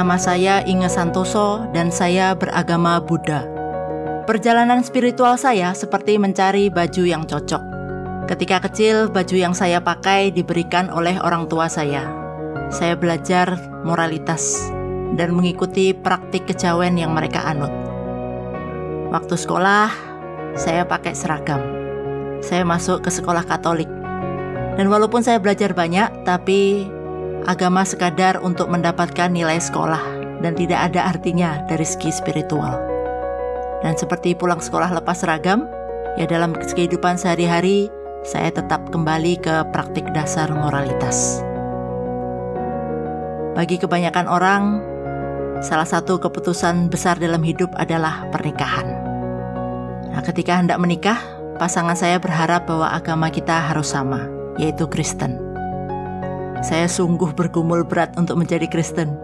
Nama saya Inge Santoso dan saya beragama Buddha. Perjalanan spiritual saya seperti mencari baju yang cocok. Ketika kecil, baju yang saya pakai diberikan oleh orang tua saya. Saya belajar moralitas dan mengikuti praktik kejawen yang mereka anut. Waktu sekolah, saya pakai seragam. Saya masuk ke sekolah Katolik. Dan walaupun saya belajar banyak, tapi agama sekadar untuk mendapatkan nilai sekolah dan tidak ada artinya dari segi spiritual. Dan seperti pulang sekolah lepas seragam, ya dalam kehidupan sehari-hari saya tetap kembali ke praktik dasar moralitas. Bagi kebanyakan orang, salah satu keputusan besar dalam hidup adalah pernikahan. Nah, ketika hendak menikah, pasangan saya berharap bahwa agama kita harus sama, yaitu Kristen. Saya sungguh bergumul berat untuk menjadi Kristen.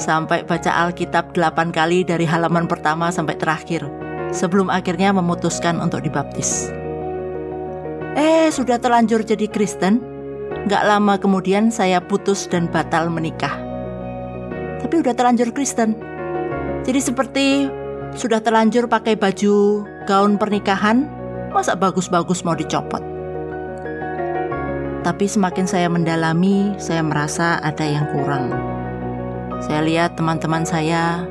Sampai baca Alkitab delapan kali dari halaman pertama sampai terakhir, sebelum akhirnya memutuskan untuk dibaptis. Eh, sudah terlanjur jadi Kristen. Gak lama kemudian saya putus dan batal menikah. Tapi udah terlanjur Kristen. Jadi seperti sudah terlanjur pakai baju gaun pernikahan, masa bagus-bagus mau dicopot. Tapi semakin saya mendalami, saya merasa ada yang kurang. Saya lihat teman-teman saya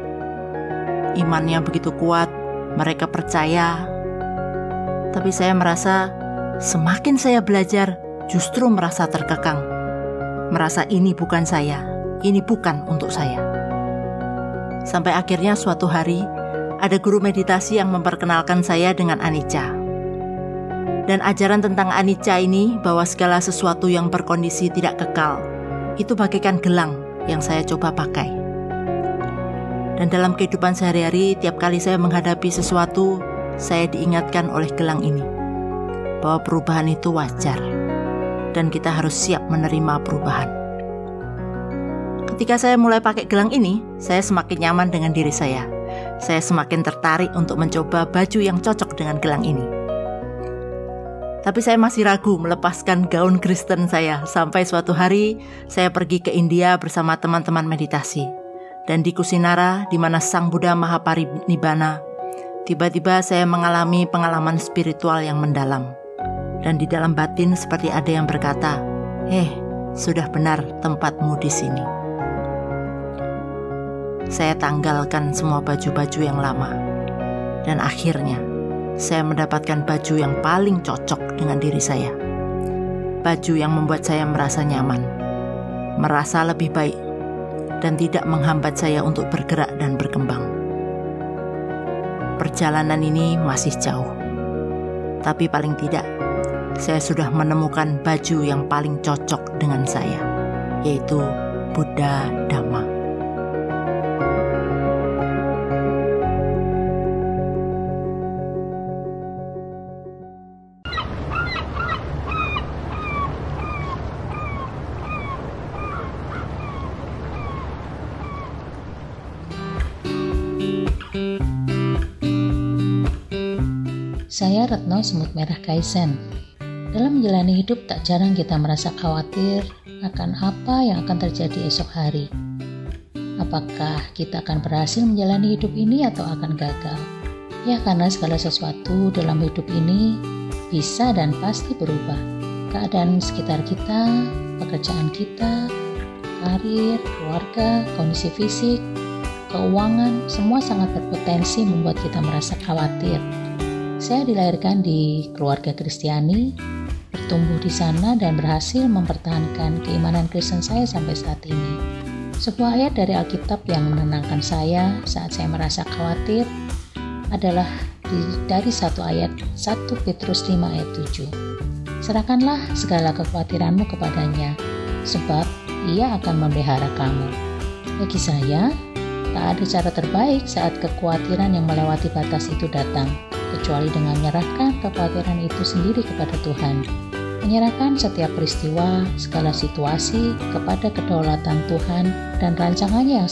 imannya begitu kuat, mereka percaya. Tapi saya merasa semakin saya belajar, justru merasa terkekang. Merasa ini bukan saya, ini bukan untuk saya. Sampai akhirnya suatu hari, ada guru meditasi yang memperkenalkan saya dengan Anicca. Dan ajaran tentang anicca ini bahwa segala sesuatu yang berkondisi tidak kekal itu bagaikan gelang yang saya coba pakai. Dan dalam kehidupan sehari-hari tiap kali saya menghadapi sesuatu saya diingatkan oleh gelang ini bahwa perubahan itu wajar dan kita harus siap menerima perubahan. Ketika saya mulai pakai gelang ini, saya semakin nyaman dengan diri saya. Saya semakin tertarik untuk mencoba baju yang cocok dengan gelang ini. Tapi saya masih ragu melepaskan gaun Kristen saya sampai suatu hari saya pergi ke India bersama teman-teman meditasi. Dan di Kusinara, di mana Sang Buddha Mahaparinibbana, tiba-tiba saya mengalami pengalaman spiritual yang mendalam. Dan di dalam batin seperti ada yang berkata, "Eh, sudah benar tempatmu di sini." Saya tanggalkan semua baju-baju yang lama. Dan akhirnya saya mendapatkan baju yang paling cocok dengan diri saya. Baju yang membuat saya merasa nyaman, merasa lebih baik, dan tidak menghambat saya untuk bergerak dan berkembang. Perjalanan ini masih jauh, tapi paling tidak saya sudah menemukan baju yang paling cocok dengan saya, yaitu Buddha Dhamma. Saya Retno Semut Merah Kaisen. Dalam menjalani hidup tak jarang kita merasa khawatir akan apa yang akan terjadi esok hari. Apakah kita akan berhasil menjalani hidup ini atau akan gagal? Ya karena segala sesuatu dalam hidup ini bisa dan pasti berubah. Keadaan sekitar kita, pekerjaan kita, karir, keluarga, kondisi fisik, keuangan, semua sangat berpotensi membuat kita merasa khawatir saya dilahirkan di keluarga Kristiani, bertumbuh di sana dan berhasil mempertahankan keimanan Kristen saya sampai saat ini. Sebuah ayat dari Alkitab yang menenangkan saya saat saya merasa khawatir adalah dari satu ayat 1 Petrus 5 ayat 7. Serahkanlah segala kekhawatiranmu kepadanya, sebab ia akan memelihara kamu. Bagi saya, Tak ada cara terbaik saat kekhawatiran yang melewati batas itu datang, kecuali dengan menyerahkan kekhawatiran itu sendiri kepada Tuhan. Menyerahkan setiap peristiwa, segala situasi kepada kedaulatan Tuhan dan rancangannya yang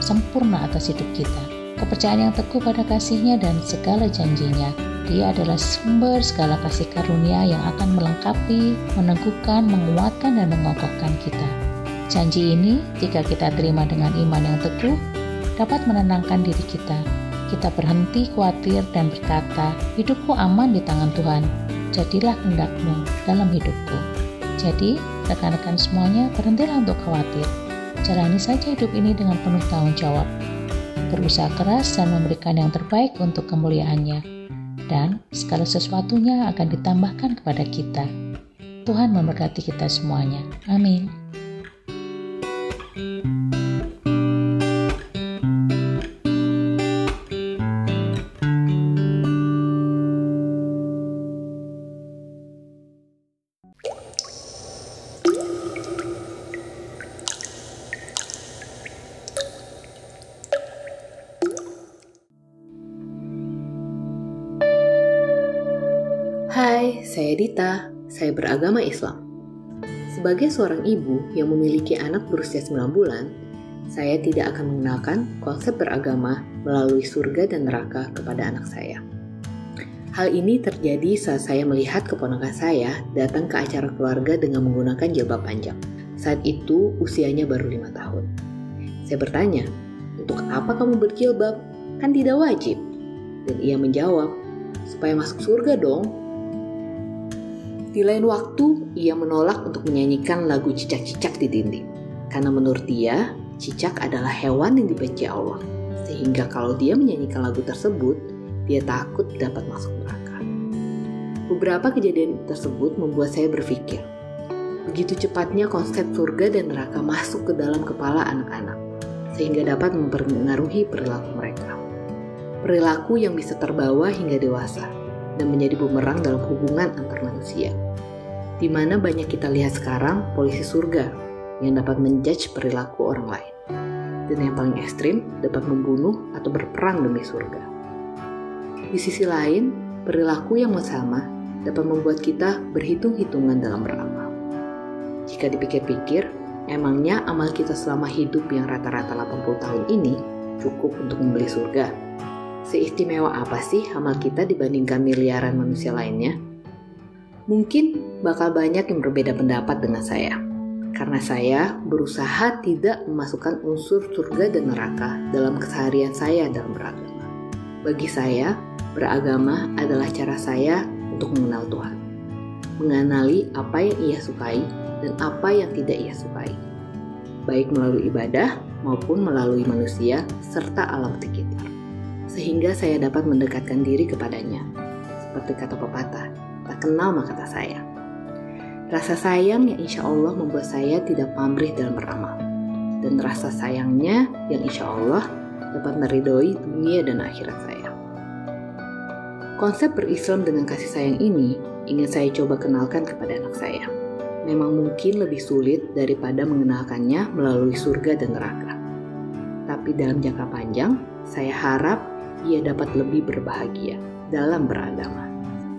sempurna atas hidup kita. Kepercayaan yang teguh pada kasihnya dan segala janjinya. Dia adalah sumber segala kasih karunia yang akan melengkapi, meneguhkan, menguatkan, dan mengokohkan kita. Janji ini, jika kita terima dengan iman yang teguh, dapat menenangkan diri kita. Kita berhenti khawatir dan berkata, hidupku aman di tangan Tuhan. Jadilah hendakmu dalam hidupku. Jadi, rekan-rekan semuanya berhentilah untuk khawatir. Jalani saja hidup ini dengan penuh tanggung jawab. Berusaha keras dan memberikan yang terbaik untuk kemuliaannya. Dan segala sesuatunya akan ditambahkan kepada kita. Tuhan memberkati kita semuanya. Amin. Hai, saya Dita. Saya beragama Islam. Sebagai seorang ibu yang memiliki anak berusia 9 bulan, saya tidak akan mengenalkan konsep beragama melalui surga dan neraka kepada anak saya. Hal ini terjadi saat saya melihat keponakan saya datang ke acara keluarga dengan menggunakan jilbab panjang. Saat itu usianya baru lima tahun. Saya bertanya, untuk apa kamu berjilbab? Kan tidak wajib. Dan ia menjawab, supaya masuk surga dong. Di lain waktu, ia menolak untuk menyanyikan lagu cicak-cicak di dinding. Karena menurut dia, cicak adalah hewan yang dibenci Allah. Sehingga kalau dia menyanyikan lagu tersebut, dia takut dapat masuk neraka. Beberapa kejadian tersebut membuat saya berpikir, begitu cepatnya konsep surga dan neraka masuk ke dalam kepala anak-anak, sehingga dapat mempengaruhi perilaku mereka. Perilaku yang bisa terbawa hingga dewasa, dan menjadi bumerang dalam hubungan antar manusia di mana banyak kita lihat sekarang polisi surga yang dapat menjudge perilaku orang lain. Dan yang paling ekstrim dapat membunuh atau berperang demi surga. Di sisi lain, perilaku yang sama dapat membuat kita berhitung-hitungan dalam beramal. Jika dipikir-pikir, emangnya amal kita selama hidup yang rata-rata 80 tahun ini cukup untuk membeli surga? Seistimewa apa sih amal kita dibandingkan miliaran manusia lainnya? Mungkin bakal banyak yang berbeda pendapat dengan saya, karena saya berusaha tidak memasukkan unsur surga dan neraka dalam keseharian saya dalam beragama. Bagi saya, beragama adalah cara saya untuk mengenal Tuhan, mengenali apa yang ia sukai dan apa yang tidak ia sukai, baik melalui ibadah maupun melalui manusia serta alam sekitar, sehingga saya dapat mendekatkan diri kepadanya, seperti kata pepatah tak kenal maka tak sayang. Rasa sayang yang insya Allah membuat saya tidak pamrih dalam beramal. Dan rasa sayangnya yang insya Allah dapat meridoi dunia dan akhirat saya. Konsep berislam dengan kasih sayang ini ingin saya coba kenalkan kepada anak saya. Memang mungkin lebih sulit daripada mengenalkannya melalui surga dan neraka. Tapi dalam jangka panjang, saya harap ia dapat lebih berbahagia dalam beragama.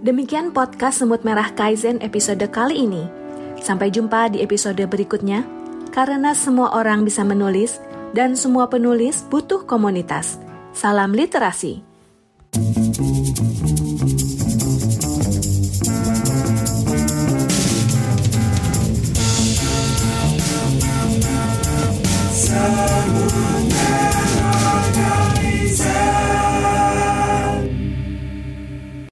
Demikian podcast Semut Merah Kaizen episode kali ini. Sampai jumpa di episode berikutnya. Karena semua orang bisa menulis dan semua penulis butuh komunitas. Salam literasi.